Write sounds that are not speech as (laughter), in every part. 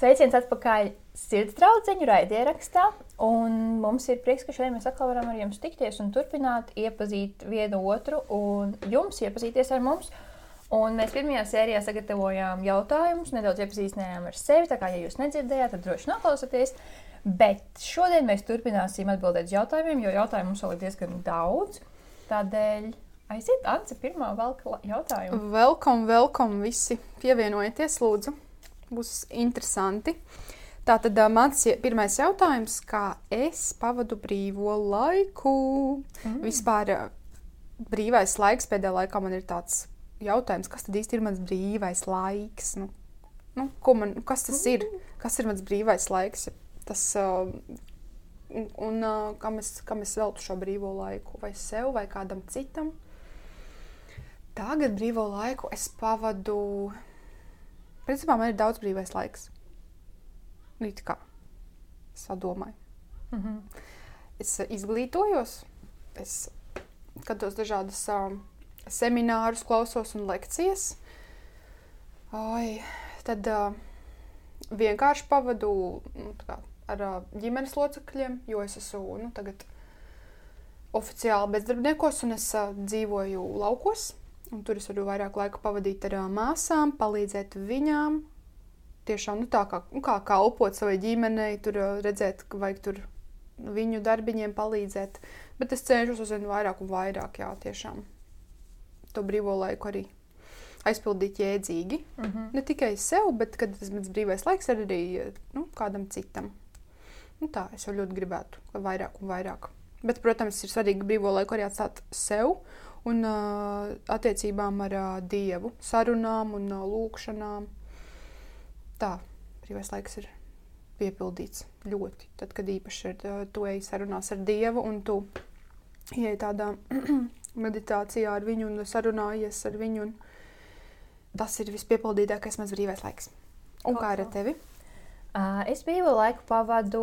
Sveiciens atpakaļ sirds draudziņu raidierakstā. Mums ir prieks, ka šodien mēs atkal varam ar jums tikties un turpināt iepazīt vienu otru un jums iepazīties ar mums. Un mēs pirmajā sērijā sagatavojām jautājumus, nedaudz iepazīstinājām ar sevi. Tā kā, ja jūs nedzirdējāt, tad droši noklausieties. Bet šodien mēs turpināsim atbildēt uz jautājumiem, jo jautājumu mums vēl ir diezgan daudz. Tādēļ aiziet, Anse, pirmā valka jautājuma. Welcome, welcome visi! Pievienojieties, lūdzu! Būs interesanti. Tātad mans pirmais jautājums, kā es pavadu brīvo laiku? Mm. Vispār brīvais laiks pēdējā laikā man ir tāds jautājums, kas tad īsti ir mans brīvais laiks? Nu, nu, man, kas tas ir? Kas ir mans brīvais laiks? Tas, uh, un un uh, kam, es, kam es veltu šo brīvo laiku? Vai sev, vai kādam citam? Tagad brīvo laiku es pavadu. Principā man ir daudz brīvais laiks. Nu, it kā es tā domāju. Mm -hmm. Es uh, izglītojos, es skatos dažādas uh, seminārus, klausos un lekcijas. Oi, tad uh, vienkārši pavadu nu, kā ar uh, ģimenes locekļiem, jo es esmu nu, tagad oficiāli bezdarbniekos un es uh, dzīvoju laukos. Un tur es varu vairāk laika pavadīt ar māsām, palīdzēt viņām. Tiešām nu, tā kā, nu, kā kalpot savai ģimenei, tur redzēt, ka vajag tur viņu darbiņiem palīdzēt. Bet es cenšos aizvien vairāk un vairāk, jā, tiešām to brīvo laiku arī aizpildīt jēdzīgi. Mm -hmm. Ne tikai sev, bet kad tas mans brīvais laiks ir arī nu, kādam citam. Nu, tā es jau ļoti gribētu, lai vairāk un vairāk. Bet, protams, ir svarīgi brīvo laiku arī atstāt sev un uh, attiecībām ar uh, Dievu, sarunām un uh, lūkšanām. Tā, brīvais laiks ir piepildīts ļoti. Tad, kad īpaši uh, tu ej sarunās ar Dievu un tu ieej tādā (clears throat) meditācijā ar viņu un sarunājies ar viņu. Un tas ir vispiepildītākais mans brīvais laiks. Un kā ar tevi? Es brīvo laiku pavadu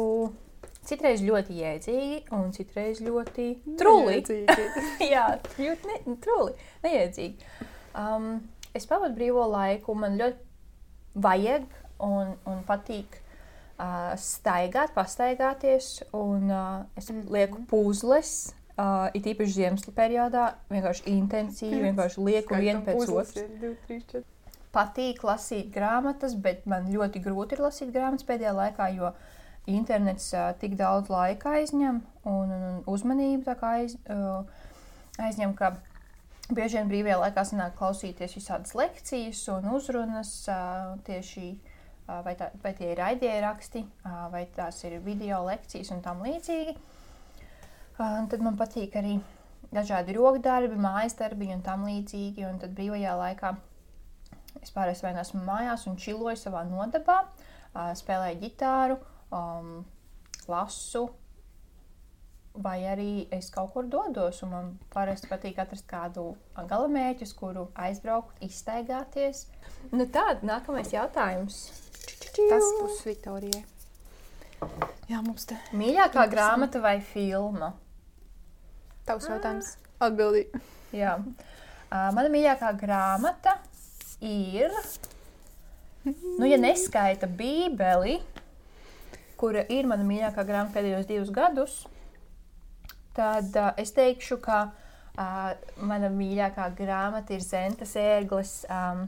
citreiz ļoti jēdzīgi, un citreiz ļoti. Neiedzīgi. (laughs) Jā, ļoti ne, truli, neiedzīgi. Um, es pavadu brīvo laiku, man ļoti vajag un, un patīk uh, staigāt, pastaigāties. Un, uh, es Mhm. lieku puzles, uh, it īpaši ziemas periodā, vienkārši intensīvi, vienkārši lieku vienu pēc otras. Patīk lasīt grāmatas, bet man ļoti grūti ir lasīt grāmatas pēdējā laikā, jo internets uh, tik daudz laika aizņem un, un, un uzmanību aiz, uh, aizņem, ka bieži vien brīvajā laikā sanāk klausīties visādas lekcijas un uzrunas uh, tieši. uh, Vai, tā, vai tie ir raidieraksti, uh, vai tās ir video lekcijas un tam līdzīgi. Uh, un tad man patīk arī dažādi rokdarbi, mājas darbi un tam līdzīgi. Un tad brīvajā laikā es pārējais vai nu esmu mājās un čiloju savā nodabā, uh, spēlēju ģitāru, um, lasu, vai arī es kaut kur dodos. un Man parasti patīk atrast kādu galamērķi, uz kuru aizbraukt, izstaigāties. Nu, tāda nākamais jautājums. Tas būs Viktorijai. Jā, mums te Mīļākā Interesanti. grāmata vai filma? tavs jautājums. Atbildīgi. Jā. Uh, mana mīļākā grāmata ir, nu, ja neskaita Bībeli, kura ir mana mīļākā grāmata pēdējos divus gadus, tad uh, es teikšu, ka uh, mana mīļākā grāmata ir Zentas ērgles um,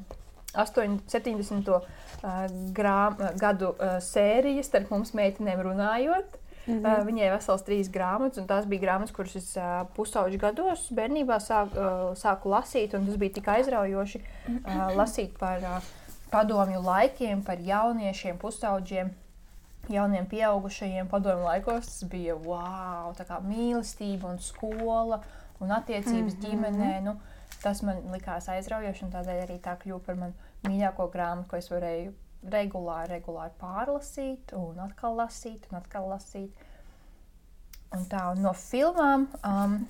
8, 70. Uh, grām, gadu uh, sērija starp mums meitenēm runājot. Mm -hmm. uh, viņai ir vesels trīs grāmatas, un tās bija grāmatas, kuras es uh, pusauģu gados bērnībā sāk, uh, sāku lasīt. un Tas bija tik aizraujoši uh, lasīt par uh, padomju laikiem, par jauniešiem, pusauģiem, jauniem pieaugušajiem padomju laikos. Tas bija wow, tā kā mīlestība un skola un attiecības mm -hmm. ģimenē. Nu, tas man likās aizraujoši, un tādēļ arī tā kļuva par manu mīļāko grāmatu, ko es varēju regulāri, regulāri pārlasīt, un atkal lasīt, un atkal lasīt. Un tā, un no filmām, um,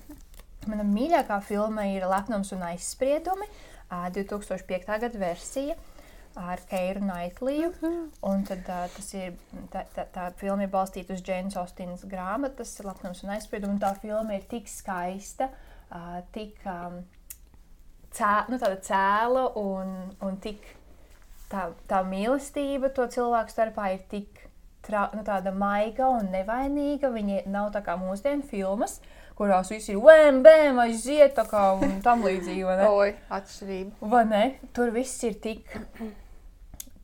mana mīļākā filma ir Lepnums un aizspriedumi, uh, 2005. gada versija ar Keiru Naitliju. Un tad, uh, tas ir, tā, tā, tā filma ir balstīta uz Džēnas Austinas grāmatas, Lepnums un aizspriedumi. un Tā filma ir tik skaista, uh, tik um, cē, nu, cēla un, un tik tā, tā mīlestība to cilvēku starpā ir tik tra, nu, tāda maiga un nevainīga. Viņi nav tā kā mūsdienu filmas, kurās viss ir wēm, bēm, aiziet tā kā un tam līdzīgi. vai ne? (laughs) Oi, atšķirība. Vai ne? Tur viss ir tik,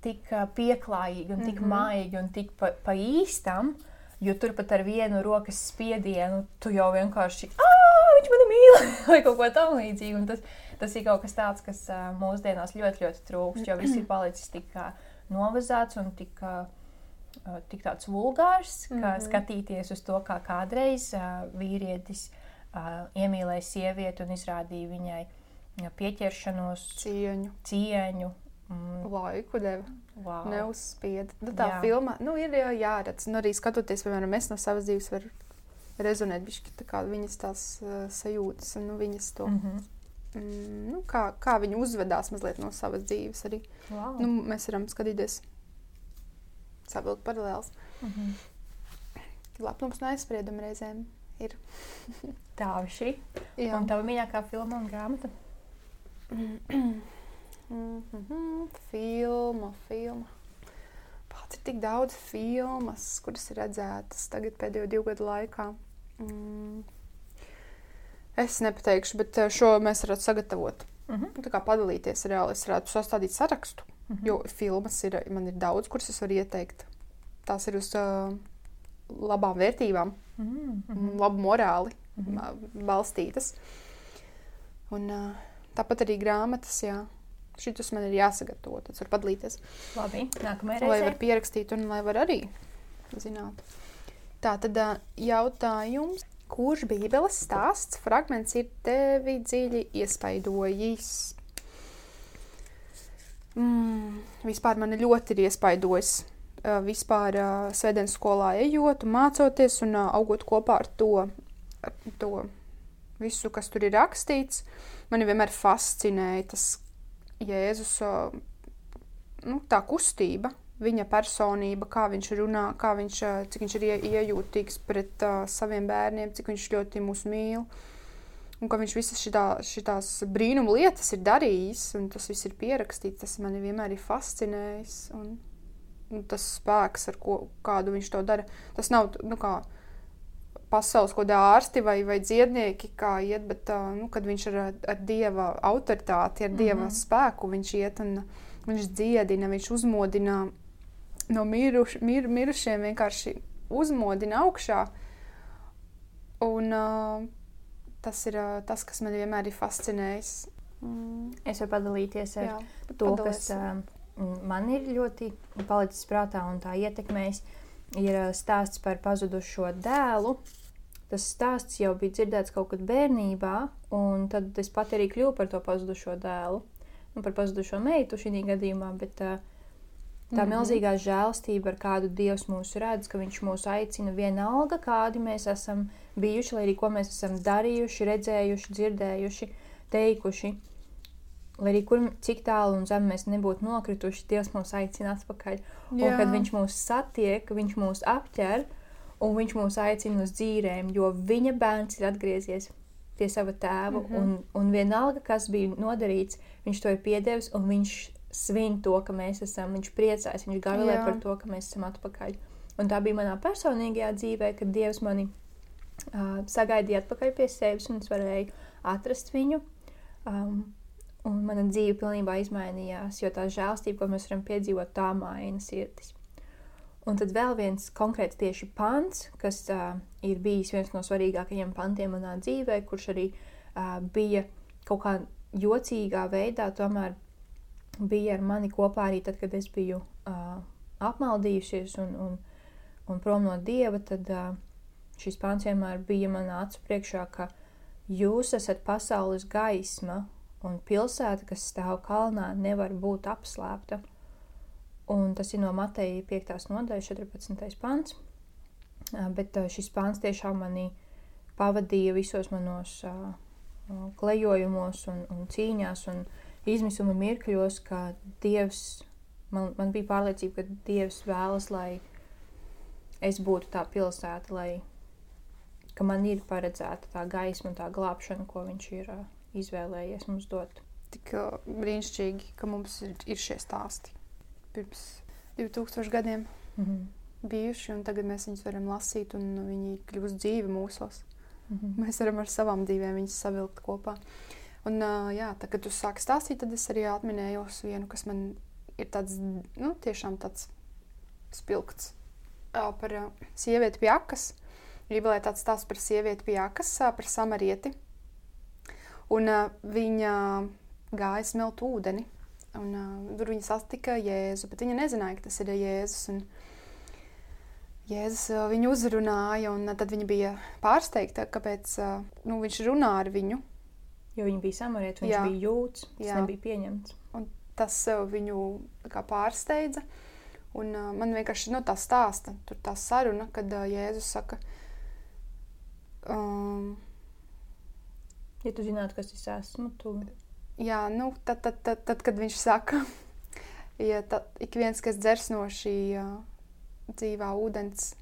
tik pieklājīgi un tik mm. -hmm. maigi un tik pa, pa īstam, jo tur pat ar vienu rokas spiedienu tu jau vienkārši, ah, viņš mani mīl, (laughs) vai kaut ko tam līdzīgu. Un Tas, tas ir kaut kas tāds, kas mūsdienās ļoti, ļoti trūkst, jo viss ir (clears throat) palicis tik novazāts un tik, ā, tik tāds vulgārs, ka Mhm. skatīties uz to, kā kādreiz ā, vīrietis ā, iemīlēja sievieti un izrādīja viņai pieķeršanos, Cieņu, cieņu. Mm, laiku deva, wow. neuzspieda. Nu, tā Jā. filma nu, ir jau jāredz. Nu, arī skatoties, piemēram, es no savas dzīves varu rezonēt bišķi, tā kā viņas tās uh, sajūtas un nu, viņas to, Mm -hmm. mm, nu, kā, kā viņi uzvedās mazliet no savas dzīves arī. wow. Nu, mēs varam skatīties, savilkt paralēlus. mm -hmm. Lepnums no aizsprieduma reizēm ir. (laughs) Tā ir šī. Jā. Un tava mīļākā filma un grāmata? (clears throat) Mm -hmm. Filma, filma. Pats ir tik daudz filmas, kuras ir redzētas tagad pēdējo divu gadu laikā. Mm. Es nepateikšu, bet eh, šo mēs varētu sagatavot. Mm -hmm. Tā kā padalīties reāli, es varētu sastādīt sarakstu. Mm -hmm. Jo filmas ir, man ir daudz, kuras es varu ieteikt. Tās ir uz uh, labām vērtībām, Mm mm. -hmm. labu morāli Mm -hmm. mm. balstītas. Un, uh, tāpat arī grāmatas, jā. Šitus man ir jāsagatavo, tad var padalīties. Labi, nākamajā Lai var reizē. pierakstīt un lai var arī zināt. Tā tad uh, jautājums. Kurš bībeles stāsts fragments ir tevi dziļi iespaidojis? Mm, vispār man ļoti ir iespaidojis. Uh, vispār uh, svētdienas skolā ejot, mācoties un uh, augot kopā ar to, ar to visu, kas tur ir rakstīts. Mani vienmēr fascinēja tas Jēzus, uh, nu, kustība, viņa personība, kā viņš runā, kā viņš, uh, cik viņš ir ie, iejūtīgs pret uh, saviem bērniem, cik viņš ļoti mūs mīl. Un ka viņš visas šitā, šitās brīnuma lietas ir darījis, un tas viss ir pierakstīts, tas mani vienmēr ir fascinējis. Un, un tas spēks, ar ko, kādu viņš to dara, tas nav nu, kā pasaules kādi ārsti vai, vai dziednieki, kā iet, bet nu, kad viņš ar, ar dieva autoritāti, ar dieva mm Mhm. -hmm. spēku viņš iet un viņš dziedina, viņš uzmodina no miruš, mir, mirušiem, vienkārši uzmodina augšā. Un uh, tas ir uh, tas, kas man vienmēr ir fascinējis. Mm, Es varu padalīties ar jā, to, padalies. kas um, man ir ļoti palicis prātā un tā ietekmējis. Ir uh, stāsts par pazudušo dēlu. Tas stāsts jau bija dzirdēts kaut kad bērnībā, un tad es pat arī kļuvu par to pazudušo dēlu. Nu, par pazudušo meitu šī gadījumā, bet uh, tā Mhm. milzīgā žēlstība, ar kādu Dievs mūs redz, ka Viņš mūs aicina vienalga, kādi mēs esam bijuši, lai arī ko mēs esam darījuši, redzējuši, dzirdējuši, teikuši. Lai arī kur, cik tālu un zem mēs nebūtu nokrituši, Dievs mūs aicina atpakaļ. Un, kad viņš mūs satiek, viņš mūs apķer un viņš mūs aicina uz dzīvēm, jo viņa bērns ir atgriezies pie sava tēva. Mm. -hmm. un, un vienalga, kas bija nodarīts, viņš to ir piedevis un viņš svin to, ka mēs esam. Viņš priecājas, viņš gavilē Jā. par to, ka mēs esam atpakaļ. Un tā bija manā personīgajā dzīvē, kad Dievs mani uh, sagaidīja atpakaļ pie sevis un es varēju atrast viņu. Um, un mana dzīve pilnībā izmainījās, jo tā žēlstība, ko mēs varam piedzīvot, tā maina sirdis. Un tad vēl viens konkrēts tieši pants, kas uh, ir bijis viens no svarīgākajiem pantiem manā dzīvē, kurš arī uh, bija kaut kā jocīgā veidā, tomēr bija ar mani kopā arī tad, kad es biju uh, apmaldījusies un, un, un prom no dieva. Tad uh, šis pants vienmēr bija manā acu priekšā, ka jūs esat pasaules gaisma un pilsēta, kas stāv kalnā, nevar būt apslēpta. Un tas ir no Mateja 5. nodaļas 14. pants. Bet šis pants tiešām manī pavadīja visos manos klejojumos un, un cīņās un izmisuma mirkļos, ka Dievs, man, man bija pārliecība, ka Dievs vēlas, lai es būtu tā pilsēta, lai ka man ir paredzēta tā gaisma un tā glābšana, ko viņš ir uh, izvēlējies mums dot. Tik uh, brīnišķīgi, ka mums ir, ir šie stāsti. pirms 2000 gadiem Mhm. bijuši, un tagad mēs viņus varam lasīt, un viņi kļūst dzīvi mūsos. Mhm. Mēs varam ar savām dzīvēm viņus savilkt kopā. Un, uh, jā, tā, kad jūs sākat stāstīt, tad es arī atminējos vienu, kas man ir tāds, nu, tiešām tāds spilgts uh, par uh, sievieti pie akas. Bībelē tāds stāsts par sievieti pie akas, par samarieti. Un viņa gāja smelt ūdeni, un tur viņa sastika Jēzu, bet viņa nezināja, ka tas ir Jēzus. Un, Jēzus viņu uzrunāja, un tad viņa bija pārsteigta, kāpēc nu, viņš runā ar viņu. Jo viņi bija samarieti, viņš Jā. bija jūts, tas Jā. nebija pieņemts. Tas uh, viņu pārsteidza. Un, uh, man vienkārši nu, tā stāsta, tur tā saruna, kad uh, Jēzus saka, um, Ja tu zinātu, kas es esmu, tu jā, nu, tad, tad, tad, tad, kad viņš saka, (laughs) ja tad, ik viens, kas dzers no šī uh, dzīvā ūdens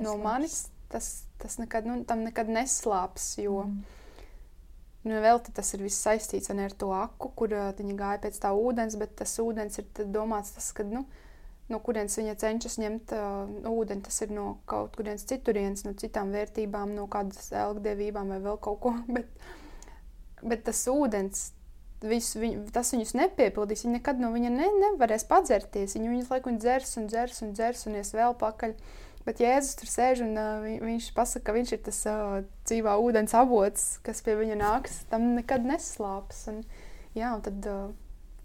no manis, tas, tas nekad, nu, tam nekad neslāps, jo Mm. Nu, vēl tas ir viss saistīts arī ar to aku, kur uh, viņa gāja pēc tā ūdens, bet tas ūdens ir tad domāts, tas, kad, nu, no kurienes viņa cenšas ņemt uh, ūdeni. Tas ir no kaut kurienes citurienes, no citām vērtībām, no kādas elgdevībām vai vēl kaut ko. (laughs) Bet, bet tas ūdens, visu, viņ, tas viņus nepiepildīs. Viņi nekad no viņa ne, nevarēs padzerties. Viņi viņus laiku dzers un dzers un dzers un ies vēl pakaļ. Bet Jēzus tur sēž un uh, vi- viņš pasaka, ka viņš ir tas uh, dzīvā ūdens avots, kas pie viņa nāks. Tam nekad neslāps. Un, jā, un tad uh,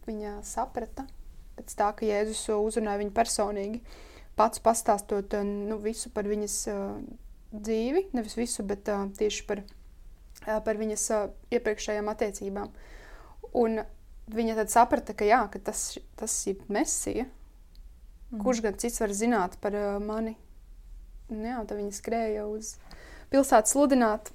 viņa saprata, pēc tā, ka Jēzus uzrunāja viņu personīgi, pats pastāstot uh, nu, visu par viņas uh, dzīvi, nevis visu, bet uh, tieši par, uh, par viņas uh, iepriekšējām attiecībām. Un viņa tad saprata, ka, jā, ka tas, tas ir mesija. Mhm. Kurš gan cits var zināt par uh, mani? Un, jā, tad viņi skrēja uz pilsētu sludināt.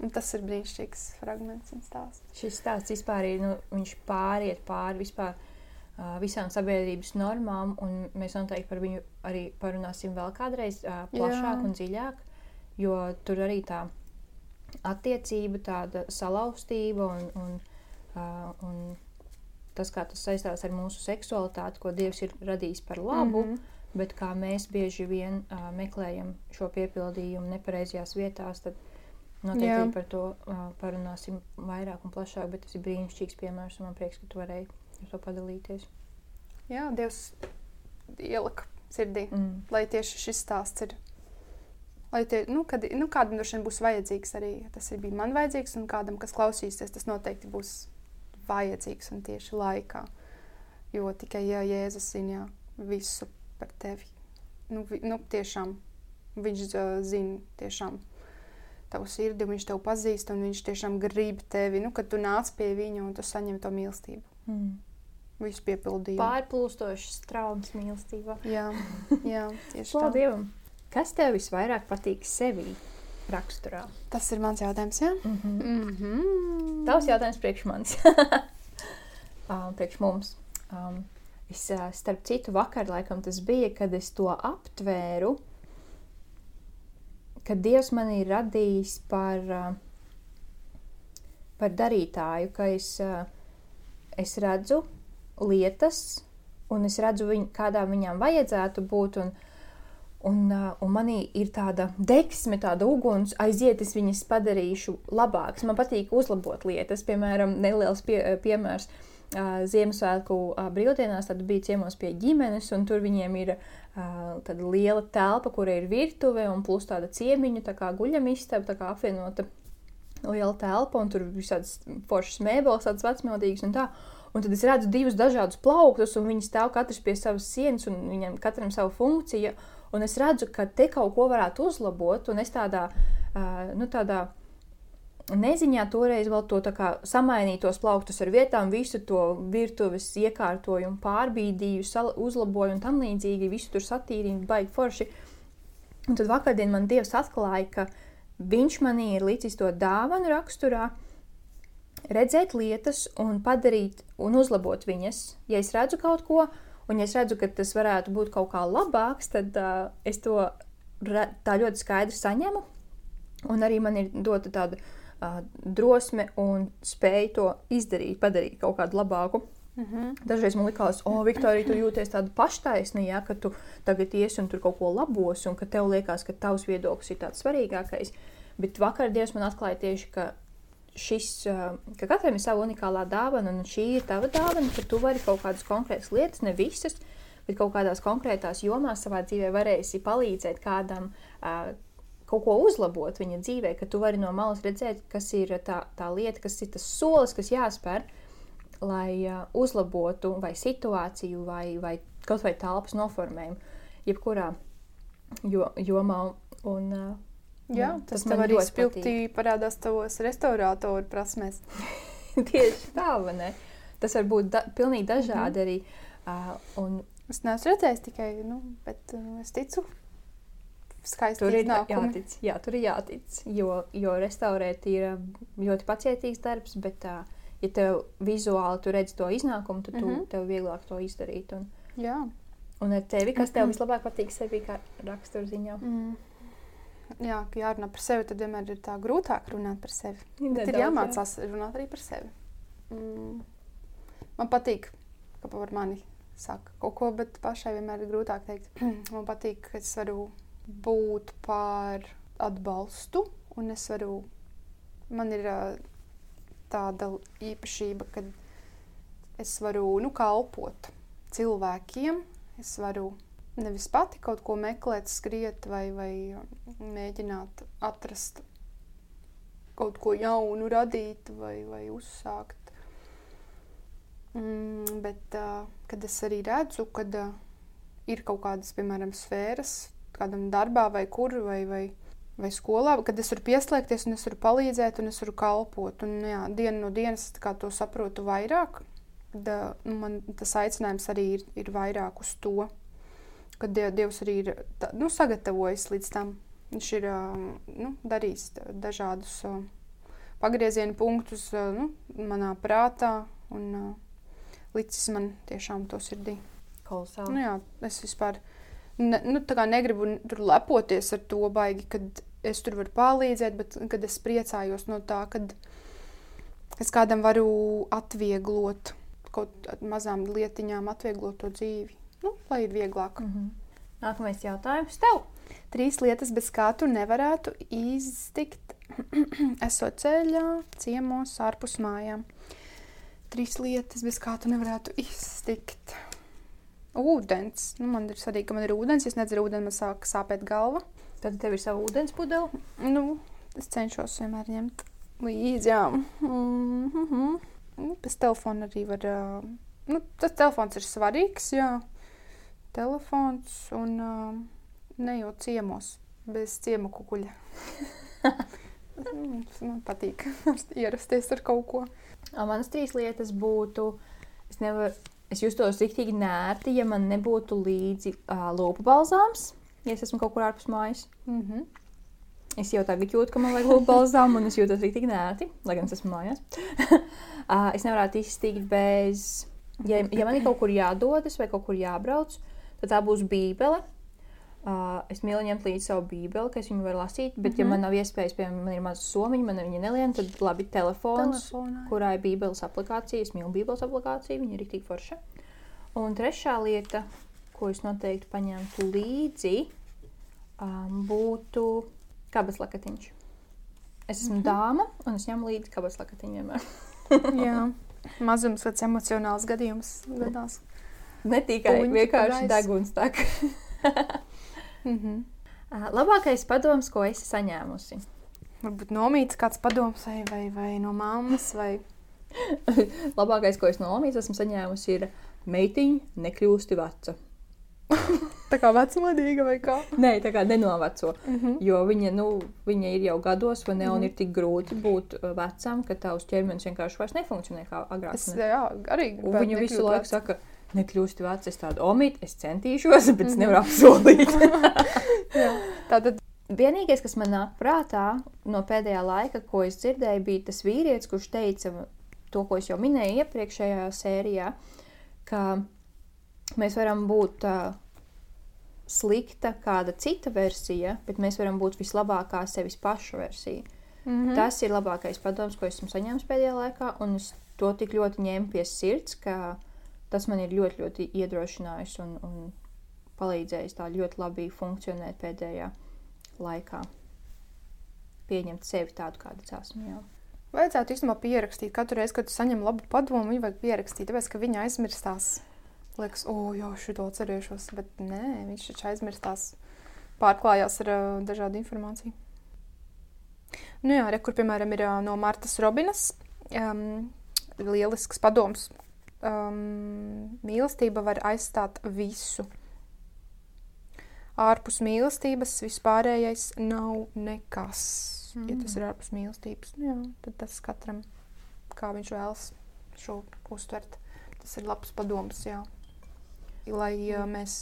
Un tas ir brīnišķīgs fragments un stāsts. Šis stāsts vispār ir, nu, viņš pāriet pāri vispār uh, visām sabiedrības normām, un mēs noteikti par viņu arī parunāsim vēl kādreiz plašāk Jā. un dziļāk, jo tur arī tā attiecība, tāda salauztība un, un, un tas, kā tas saistās ar mūsu seksualitāti, ko Dievs ir radījis par labu, mm. -hmm. bet kā mēs bieži vien uh, meklējam šo piepildījumu nepareizajās vietās, tad noteikti Jā. par to uh, parunāsim vairāk un plašāk. Bet tas ir brīnišķīgs piemērs, un man prieks, ka tu varēji ar to padalīties. Jā, Dievs ielika sirdī, Mm. lai tieši šis stāsts ir. Lai tie, nu, kad, nu, kādam droši vien būs vajadzīgs arī tas ir bijis man vajadzīgs, un kādam, kas klausīsies, tas noteikti būs vajadzīgs un tieši laikā. Jo tikai ja Jēzus zina visu par tevi. Nu, vi, nu, tiešām viņš uh, zina tiešām tavu sirdi, viņš tevi pazīst, un viņš tiešām grib tevi, nu, kad tu nāc pie viņa un tu saņem to mīlestību. Mm. Visu piepildījumu. Pārplūstošs traumas mīlestībā. Jā, (laughs) jā tieši Slavu tā. Dievam! Kas tev visvairāk patīk sevī raksturā? Tas ir mans jautājums. Jā, Mm -hmm. mm -hmm. Tavs jautājums priekš manis. (laughs) um, priekš mums. Um, es, starp citu, vakar laikam tas bija, kad es to aptvēru, ka Dievs man ir radījis par, par darītāju, ka es, es redzu lietas, un es redzu, viņ, kādā viņām vajadzētu būt. Un, Un, uh, un manī ir tāda deksme, tāda uguns, aiziet, es viņas padarīšu labākas. Man patīk uzlabot lietas. Piemēram, neliels pie, piemērs. Uh, Ziemassvētku uh, brīvdienās bija ciemos pie ģimenes, un tur viņiem ir uh, tāda liela telpa, kur ir virtuve un plus tāda ciemiņa, tā kā guļamistaba, tā kā apvienota liela telpa, un tur ir visādas foršas mēbeles, tādas vecmodīgas un tā. Un tad es redzu divus dažādus plauktus, un viņi stāv katrs pie savas sienas, un viņiem katram savu funkciju. Un es redzu, ka te kaut ko varētu uzlabot, un es tādā, uh, nu, tādā neziņā toreiz vēl to samainīju tos plauktus ar vietām, visu to virtuves iekārtojumu pārbīdīju, uzlaboju un tam līdzīgi, visu tur satīrīju, baigi forši. Un tad vakardien man Dievs atklāja, ka viņš manī ir licis to dāvanu raksturā, redzēt lietas un padarīt un uzlabot viņas. Ja es redzu kaut ko, un ja es redzu, ka tas varētu būt kaut kā labāks, tad uh, es to tā ļoti skaidri saņemu. Un arī man ir dota tāda uh, drosme un spēja to izdarīt, padarīt kaut kādu labāku. Mm -hmm. Dažreiz man likās, o, Viktorija, tu jūties tāda paštaisna, ja, ka tu tagad iesi un tur kaut ko labos, un ka tev liekas, ka tavs viedoklis ir tāds svarīgākais. Bet vakar Dievs man atklāja tieši, ka šis, ka katram ir sava unikālā dāvana, un šī ir tava dāvana, ka tu vari kaut kādas konkrētas lietas, ne visas, bet kaut kādās konkrētās jomās savā dzīvē varēsi palīdzēt kādam uh, kaut ko uzlabot viņa dzīvē, ka tu vari no malas redzēt, kas ir tā, tā lieta, kas ir tas solis, kas jāspēr, lai uh, uzlabotu vai situāciju, vai, vai kaut vai telpas noformējumu, jebkurā jo, jomā. Un, uh, Jā, Jā, tas, tas man arī spilgti parādās tavos restaurātoru prasmēs. (laughs) Tieši tā, vai ne? Tas var būt da pilnīgi dažādi Mhm. arī. Uh, un Es neesmu redzējis tikai, nu, bet uh, es ticu, skaisti tur ir iznākumi. jātic. Jā, tur ir jātic. Jo, jo restaurēt ir ļoti pacietīgs darbs, bet, uh, ja tev vizuāli tu redz to iznākumu, tad tu, mm Mhm. -hmm. tev vieglāk to izdarīt. Un, Jā. un ar tevi, kas tev Mhm. vislabāk patīk sevi kā raksturziņā? Mm. Jā, ka jārunā par sevi, tad vienmēr ir tā grūtāk runāt par sevi. Bet ir jāmācās runāt arī par sevi. Mm. Man patīk, ka par mani saka kaut ko, bet pašai vienmēr ir grūtāk teikt. (clears throat) Man patīk, ka es varu būt par atbalstu, un es varu, man ir tāda īpašība, ka es varu nu, kalpot cilvēkiem. Es varu nevis pati kaut ko meklēt, skriet vai, vai mēģināt atrast kaut ko jaunu, radīt vai, vai uzsākt. Mm, bet, uh, kad es arī redzu, ka uh, ir kaut kādas, piemēram, sfēras, kādam darbā vai kur, vai, vai, vai skolā, kad es varu pieslēgties un es varu palīdzēt un es varu kalpot. Un, jā, dienu no dienas to saprotu vairāk. Uh, nu, man tas aicinājums arī ir, ir vairāk uz to, ka Die- Dievs arī ir tā, nu, sagatavojis līdz tam. Viņš ir nu, darījis dažādus pagrieziena punktus nu, manā prātā un licis man tiešām to sirdī. Kolosāli. Nu, jā, es vispār ne, nu, negribu tur lepoties ar to baigi, kad es tur varu palīdzēt, bet kad es priecājos no tā, ka es kādam varu atvieglot kaut mazām lietiņām, atvieglot to dzīvi. Nu, lai ir vieglāk. Mm -hmm. Nākamais jautājums tev. Trīs lietas, bez kā tu nevarētu iztikt, (clears throat) esot ceļā, ciemos, ārpus mājām. Trīs lietas, bez kā tu nevarētu iztikt. Ūdens. Nu, man ir svarīgi, ka man ir ūdens. Ja es nedzeru ūdeni, man sāk sāpēt galva. Tad tev ir sava ūdens pudele. Nu, es cenšos vienmēr ņemt līdzi. Jā. Mm -hmm. nu, bez telefona arī var. Nu, tas telefons ir svarīgs. Jā. Telefons un uh, ne jau ciemos, bez ciemu kukuļa. (laughs) Mm, man patīk (laughs) ierasties ar kaut ko. A, Manas trīs lietas būtu, es, nevar, es justos rīktīgi nērti, ja man nebūtu līdzi uh, lopu balzāms, ja es esmu kaut kur ārpus mājas. Mm -hmm. Es jau tagad jūtu, ka man vajag lopu balzāmu, un es jūtos rīktīgi nērti, lai gan es esmu mājās. (laughs) uh, es nevarētu iztikt bez, ja, ja man ir kaut kur jādodas vai kaut kur jābrauc, tad tā būs bībele. Uh, es mīlu ņemt līdzi savu bībeli, ka es viņu varu lasīt, bet, mm -hmm. ja Mhm. man nav iespējas, piemēram, man ir maza somiņa, man viņa neliena, tad labi telefons, Telefonā. kurā ir Bībeles aplikācija. Es mīlu Bībeles aplikāciju, viņa ir rīktīgi forša. Un trešā lieta, ko es noteikti paņemtu līdzi, um, būtu kabas lakatiņš. Es esmu mm. -hmm. dāma, un es ņemu līdzi kabas lakatiņu vienmēr. (laughs) Jā. (laughs) Mazums, kāds emocionāls gadījums gadās. Ne tikai Puņķi vienkārši deguns. (laughs) Mm -hmm. Labākais padoms, ko esi saņēmusi? Varbūt nomīts kāds padoms vai, vai, vai no mammas vai (laughs) Labākais, ko es no Lamijas esmu saņēmusi, ir meitiņa nekļūsti veca. (laughs) tā kā vecmodīga vai kā. Nē, tā kā nenoveco. Mm -hmm. Jo viņa, nu, viņa ir jau gados, vai ne? Un Mhm. ir tik grūti būt vecam, ka tavs ķermenis vienkārši vairs nefunkcionē kā agrāk. Es jā, arī Un viņa visu laiku veca. saka, nekļūsti vecs, es tādu omīt, es centīšos, bet es Mhm. nevaru apsolīt. (laughs) Jā. Tātad Vienīgais, kas man nāk prātā no pēdējā laika, ko es dzirdēju, bija tas vīrietis, kurš teica to, ko es jau minēju iepriekšējā sērijā, ka mēs varam būt uh, slikta kāda cita versija, bet mēs varam būt vislabākā sevis paša versija. mm Tas ir labākais padoms, ko esmu saņēmis pēdējā laikā, un es to tik ļoti ņēmu pie sirds, ka tas man ir ļoti, ļoti iedrošinājis un, un palīdzējis tā ļoti labi funkcionēt pēdējā laikā. Pieņemt sevi tādu, kāda es esmu. Jā. Vajadzētu īstenībā pierakstīt. Katru reizi, kad saņem labu padomu, viņu vajag pierakstīt, tāpēc ka viņa aizmirstās. Liekas, o, jā, šito atcerēšos, bet nē, viņš taču aizmirstās. Pārklājās ar uh, dažādu informāciju. Nu jā, re, kur piemēram ir uh, no Martas Robinas um, lielisks padoms. Um, mīlestība var aizstāt visu. Ārpus mīlestības vispārējais nav nekas mm. ja tas ir ārpus mīlestības, nu, jā, tad tas katram, kā viņš vēlas šo uztvert, tas ir labs padoms, jā. Lai mm. mēs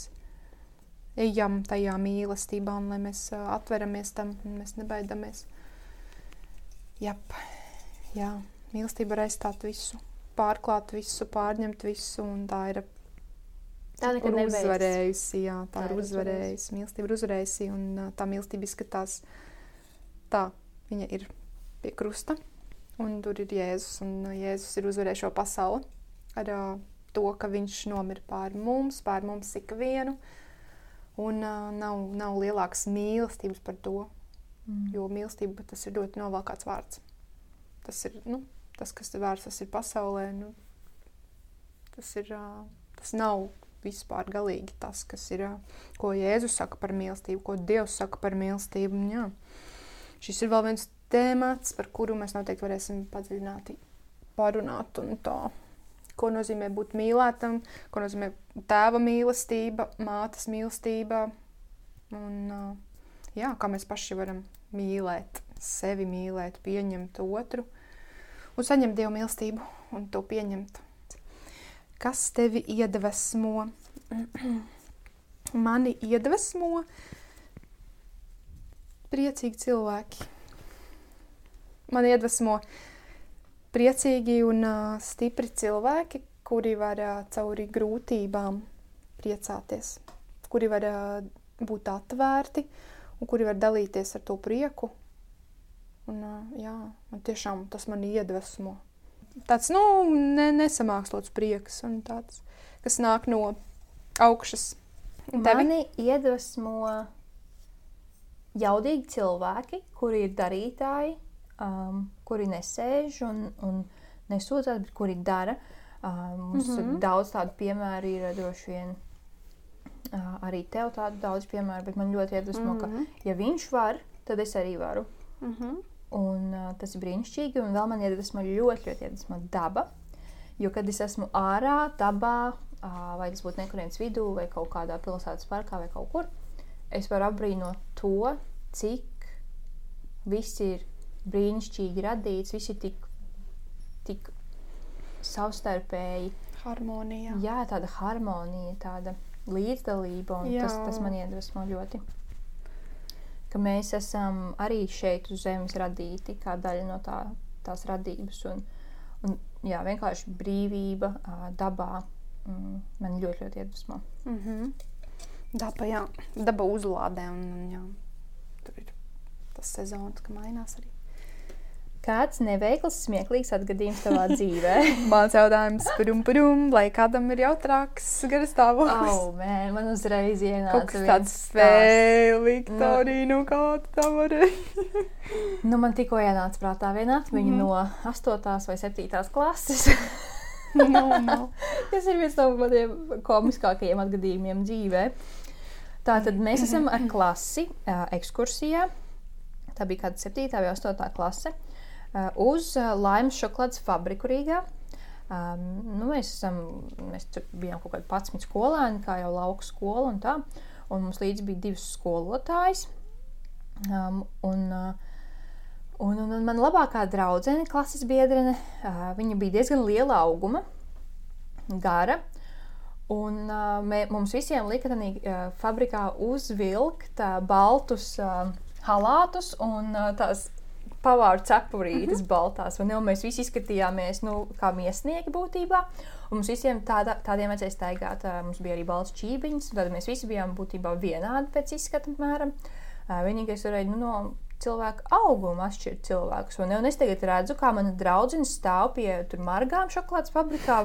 ejam tajā mīlestībā un lai mēs uh, atveramies tam un mēs nebaidamies. Jap, jā, mīlestība var aizstāt visu, pārklāt visu, pārņemt visu un tā ir Tā ir uzvarējusi. Jā, tā, tā ir uzvarējusi. Mīlestība ir uzvarējusi, un tā mīlestība izskatās tā, viņa ir pie krusta, un tur ir Jēzus, un Jēzus ir uzvarējis šo pasauli ar uh, to, ka viņš nomira pār mums, pār mums ikvienu, un uh, nav, nav lielākas mīlestības par to, mm. jo mīlestība tas ir ļoti novalkāts vārds. Tas ir, nu, tas, kas tas ir pasaulē, nu, tas ir, tas nav vispār galīgi tas, kas ir, ko Jēzus saka par mīlestību, ko Dievs saka par mīlestību, un jā. Šis ir vēl viens tēmats, par kuru mēs noteikti varēsim padziļināti parunāt. Tā, ko nozīmē būt mīlētam, ko nozīmē tēva mīlestība, mātes mīlestība. Un, jā, kā mēs paši varam mīlēt, sevi mīlēt, pieņemt otru un saņemt dievu mīlestību un to pieņemt. Kas tevi iedvesmo? (clears throat) Mani iedvesmo priecīgi cilvēki. Man iedvesmo priecīgi un uh, stipri cilvēki, kuri var uh, cauri grūtībām priecāties, kuri var uh, būt atvērti un kuri var dalīties ar to prieku. Un, jā, man tiešām tas man iedvesmo. Tāds, nu, ne, nesamākslots prieks un tāds, kas nāk no augšas. Mani iedvesmo jaudīgi cilvēki, kuri ir darītāji, um, kuri nesēž un, un nesūdzas, bet kuri dara. Um, mums mm -hmm. ir daudz tādu piemēru, ir droši vien uh, arī tev tādu daudz piemēru, bet man ļoti iedvesmo, mm -hmm. ka mhm. ja viņš var, tad es arī varu. Mm -hmm. Un uh, tas ir brīnišķīgi, un vēl man iedvesmo ļoti, ļoti iedvesmo daba. Jo, kad es esmu ārā, dabā, uh, vai tas būtu nekurienes vidū, vai kaut kādā pilsētas parkā, vai kaut kur, es varu apbrīnot to, cik viss ir brīnišķīgi radīts, viss ir tik, tik savstarpēji. Harmonija. Jā, tāda harmonija, tāda līdzdalība, un Jā. tas, tas man iedvesmo ļoti. Ka mēs esam arī šeit uz Zemes radīti kā daļa no tā, tās radības. Un, un, jā, vienkārši brīvība dabā mm, man ļoti, ļoti iedvesmo. Mm -hmm. Daba, jā, daba uzlādē. Un, un, jā, tur ir tas sezons, ka mainās arī. Kāds neveikls, smieklīgs atgadījums tavā (laughs) dzīvē? Mans jautājums, purum, purum, lai kādam ir jautrāks garastāvoklis. Oh, man, man uzreiz ienāca kaut kas tāds vēl, Viktorija, nu, nu kā tā varēji? nu, man tikko ienāca prātā viena atmiņa mm no 8. vai 7. klases. no, no. (laughs) Tas ir viens no maniem komiskākajiem atgadījumiem dzīvē. Tātad mēs esam ar klasi uh, ekskursijā. Tā bija kāda 7. vai 8. klase uz uh, Laimas šokolādes fabriku Rīgā. Um, nu, mēs, esam, mēs bijām kaut kādi 11 skolēni, kā jau lauka skola un tā. Un mums līdzi bija divas skolotājas. Um, un, uh, un, un, un man labākā draudzene, klases biedrene, uh, viņa bija diezgan liela auguma, gara. Un uh, mē, mums visiem lika tādā uh, fabrikā uzvilkt uh, baltus uh, halātus un uh, tās pavāru cepurītes mm -hmm. baltās. Un, jau, mēs visi izskatījāmies nu, kā miesnieki būtībā. Un mums visiem tāda, tādiem vajadzēja staigāt. Mums bija arī balts čībiņas. Tad mēs visi bijām būtībā vienādi pēc izskata. Apmēram. Uh, vienīgais varēja nu, no cilvēku augumu atšķirt cilvēkus. ne? Un es tagad redzu, kā mana draudzene stāv pie tur margām šokolādes fabrikā?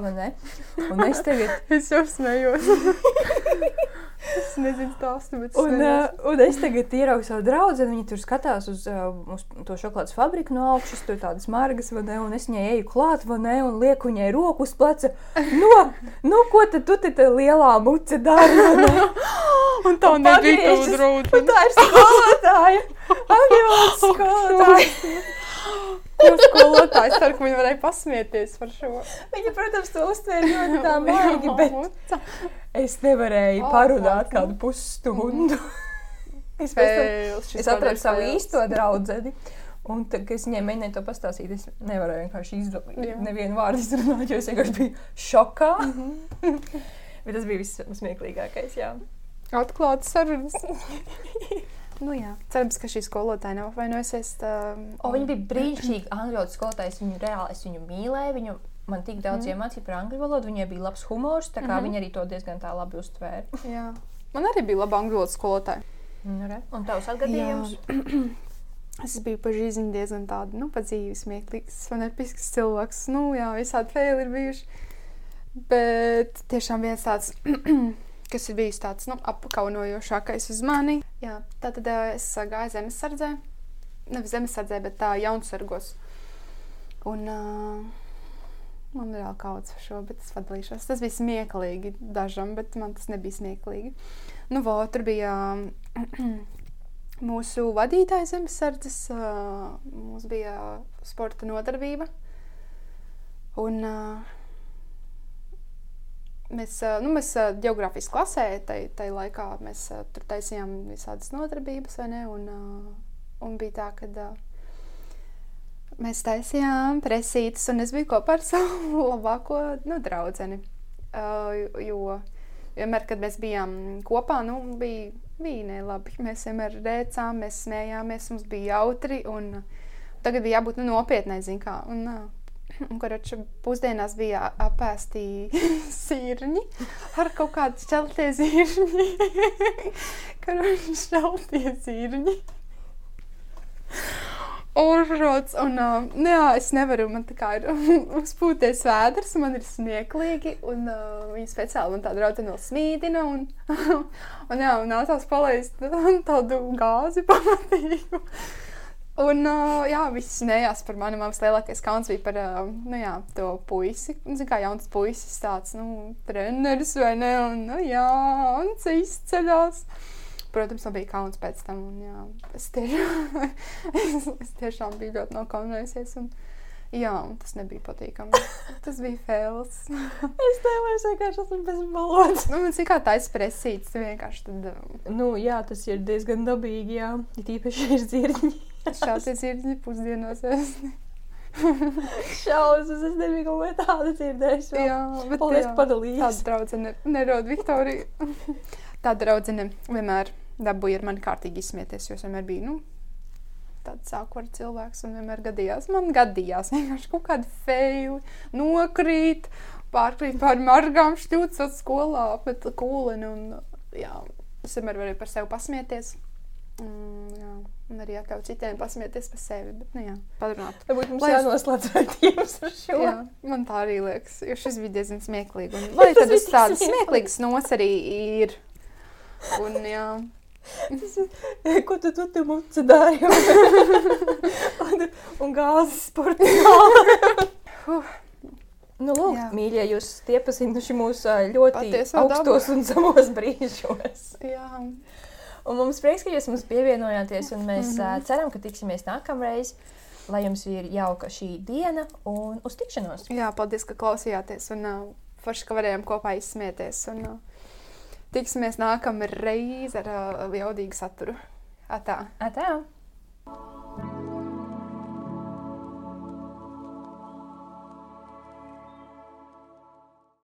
Un es tagad. (laughs) Es jau smējos. (laughs) es nezinu, stāstu, bet Un, uh, un es tagad ieraugu savu draugu, viņa tur skatās uz, uh, uz to šokolādes fabriku no augšas, tur tādas margas, ne? Un es viņai eju klāt, ne? Un lieku viņai roku uz pleca. No, nu, ko tad tu te lielā muce dari? (laughs) Un tā un nebija. Un draudzene. tā ir skolotāja. Angļu skolotāja. (laughs) Ko skolotājs ceru, ka viņi varēja pasmieties par šo. Viņa, protams, to uztvēra ļoti tā (laughs) maigi, bet es nevarēju parunāt kādu pusstundu. (laughs) Es, pēc tam- es atradu savu īsto draugu. Un tad, kad es viņai mēģināju to pastāstīt, es nevarēju vienkārši izdarīt. Nevienu vārdu izrunāt, jo es vienkārši biju šokā. Mhm. (laughs) Bet tas bija vissmieklīgākais. Jā. Atklāts sarunas. Nu jā, cerams, ka šī skolotāja nav apvainojusies. Tā... O, viņa bija brīnišķīga angļu valodas skolotāja. Viņu reāli es viņu mīlēju. Viņu man tik daudz Mhm. iemācīja par angļu valodu. Viņai bija labs humors, tā kā Mhm. viņa arī to diezgan tā labi uztvēra. Jā. Man arī bija laba angļu valodas skolotāja. Nu, re. Un tavs atgadījums? (clears throat) Es biju žīziņu diezgan tādu, nu, pat dzīves smieklīgs, fanētisks cilvēks. Nu, jā, visādi faili ir bijuši. Bet tiešām viens tāds, (clears throat) kas ir bijis tāds, nu, apkaunojošākais uz mani. Jā, tā tad ā, es ā, gāju zemesardzē. Nevis zemesardzē, bet tā jaunsargos. Un uh, man ir vēl kauts par šo, bet es padalīšos. Tas bija smieklīgi dažam, bet man tas nebija smieklīgi. Nu, vo, tur bija (clears throat) mūsu vadītājs zemesardzes, mums bija sporta nodarbība. Un ā, mēs, nu, mēs geogrāfijas klasē, tai, tai laikā mēs tur taisījām visādas nodarbības, vai ne? Un, un bija tā, ka mēs taisījām presītes, un es biju kopā ar (laughs) savu labāko nu. Uh, jo vienmēr, kad mēs bijām kopā, nu, bija, bija nelabi. Mēs vienmēr rēcām, mēs smējāmies, mums bija jautri. Un tagad bija jābūt nu, nopietnai, zin kā. (clears throat) Un, kurača pusdienās bija apēsti (laughs) sirņi ar kaut kādu šķeltie zirņi. (laughs) Kurača šķeltie zirņi. Uršots, un nu jā, es nevaru, man tā kā ir (laughs) uzpūties vēders, man ir smieklīgi, un uh, viņa speciāli man tā draudzene vēl smīdina, un, un jā, un nācās palaist tādu gāzi pamatīgu. Un, uh, jā, viss smējās par mani. Mans lielākais kauns bija par uh, nu, jā, to puisi. Nu, Zinu, kā jauns puisis, tāds nu, treneris vai ne? Un, nu, jā, un tas izceļās. Protams, man bija kauns pēc tam. Un, jā, es, tiešām, (laughs) es, es tiešām biju ļoti nokaunējusies. Un, jā, un tas nebija patīkami. Tas bija fails. (laughs) Es tev vienkārši esmu bez valodas. nu, man kā tā espresīts, vienkārši tad um, Nu, jā, tas ir diezgan dabīgi. Jā, it īpaši ir zirņi. Šādi ir pusdienās. Es, Šausmas, es nebiju kaut ko tādu dzirdējis. vēl. jā, bet Paldies, jā. padalījies. Tāda draudzene nerod Viktoriju. Tā draudzene vienmēr dabūja ar mani kārtīgi izsmieties, jo es vienmēr biju, nu, tāds sākura cilvēks un vienmēr gadījās. Man gadījās vienkārši kaut kāda feili, nokrīt, pārkrīt pār margām, šķūcot skolā, apmet kūleni un, jā, es vienmēr varēju par sevi pasmieties. Mm, un arī atļaut citiem pasmieties par sevi, bet, nu jā, padrunāt. Varbūt mums es- jānoslēdz raidījums ar šo. Jā, man tā arī liekas, jo šis bija diezgan smieklīgi. Un, (laughs) lai tad uz tādas smieklīgas nots arī ir. Un, jā, Ko tu tu tur muci dari? un, (laughs) un gāzes sporta zāle. Nu, lūk, Jā. mīļie, jūs iepazinuši mūsu ā, ļoti Patieso augstos un zemos brīžos. jā. Un mums prieks, ka jūs mums pievienojāties, un mēs mm. -hmm. ceram, ka tiksimies nākamreiz, lai jums ir jauka šī diena un uz tikšanos. jā, paldies, ka klausījāties. Un uh, forši, ka varējām kopā izsmieties. Un, uh, tiksimies nākamā reize ar uh, jaudīgu saturu. Atā! Atā!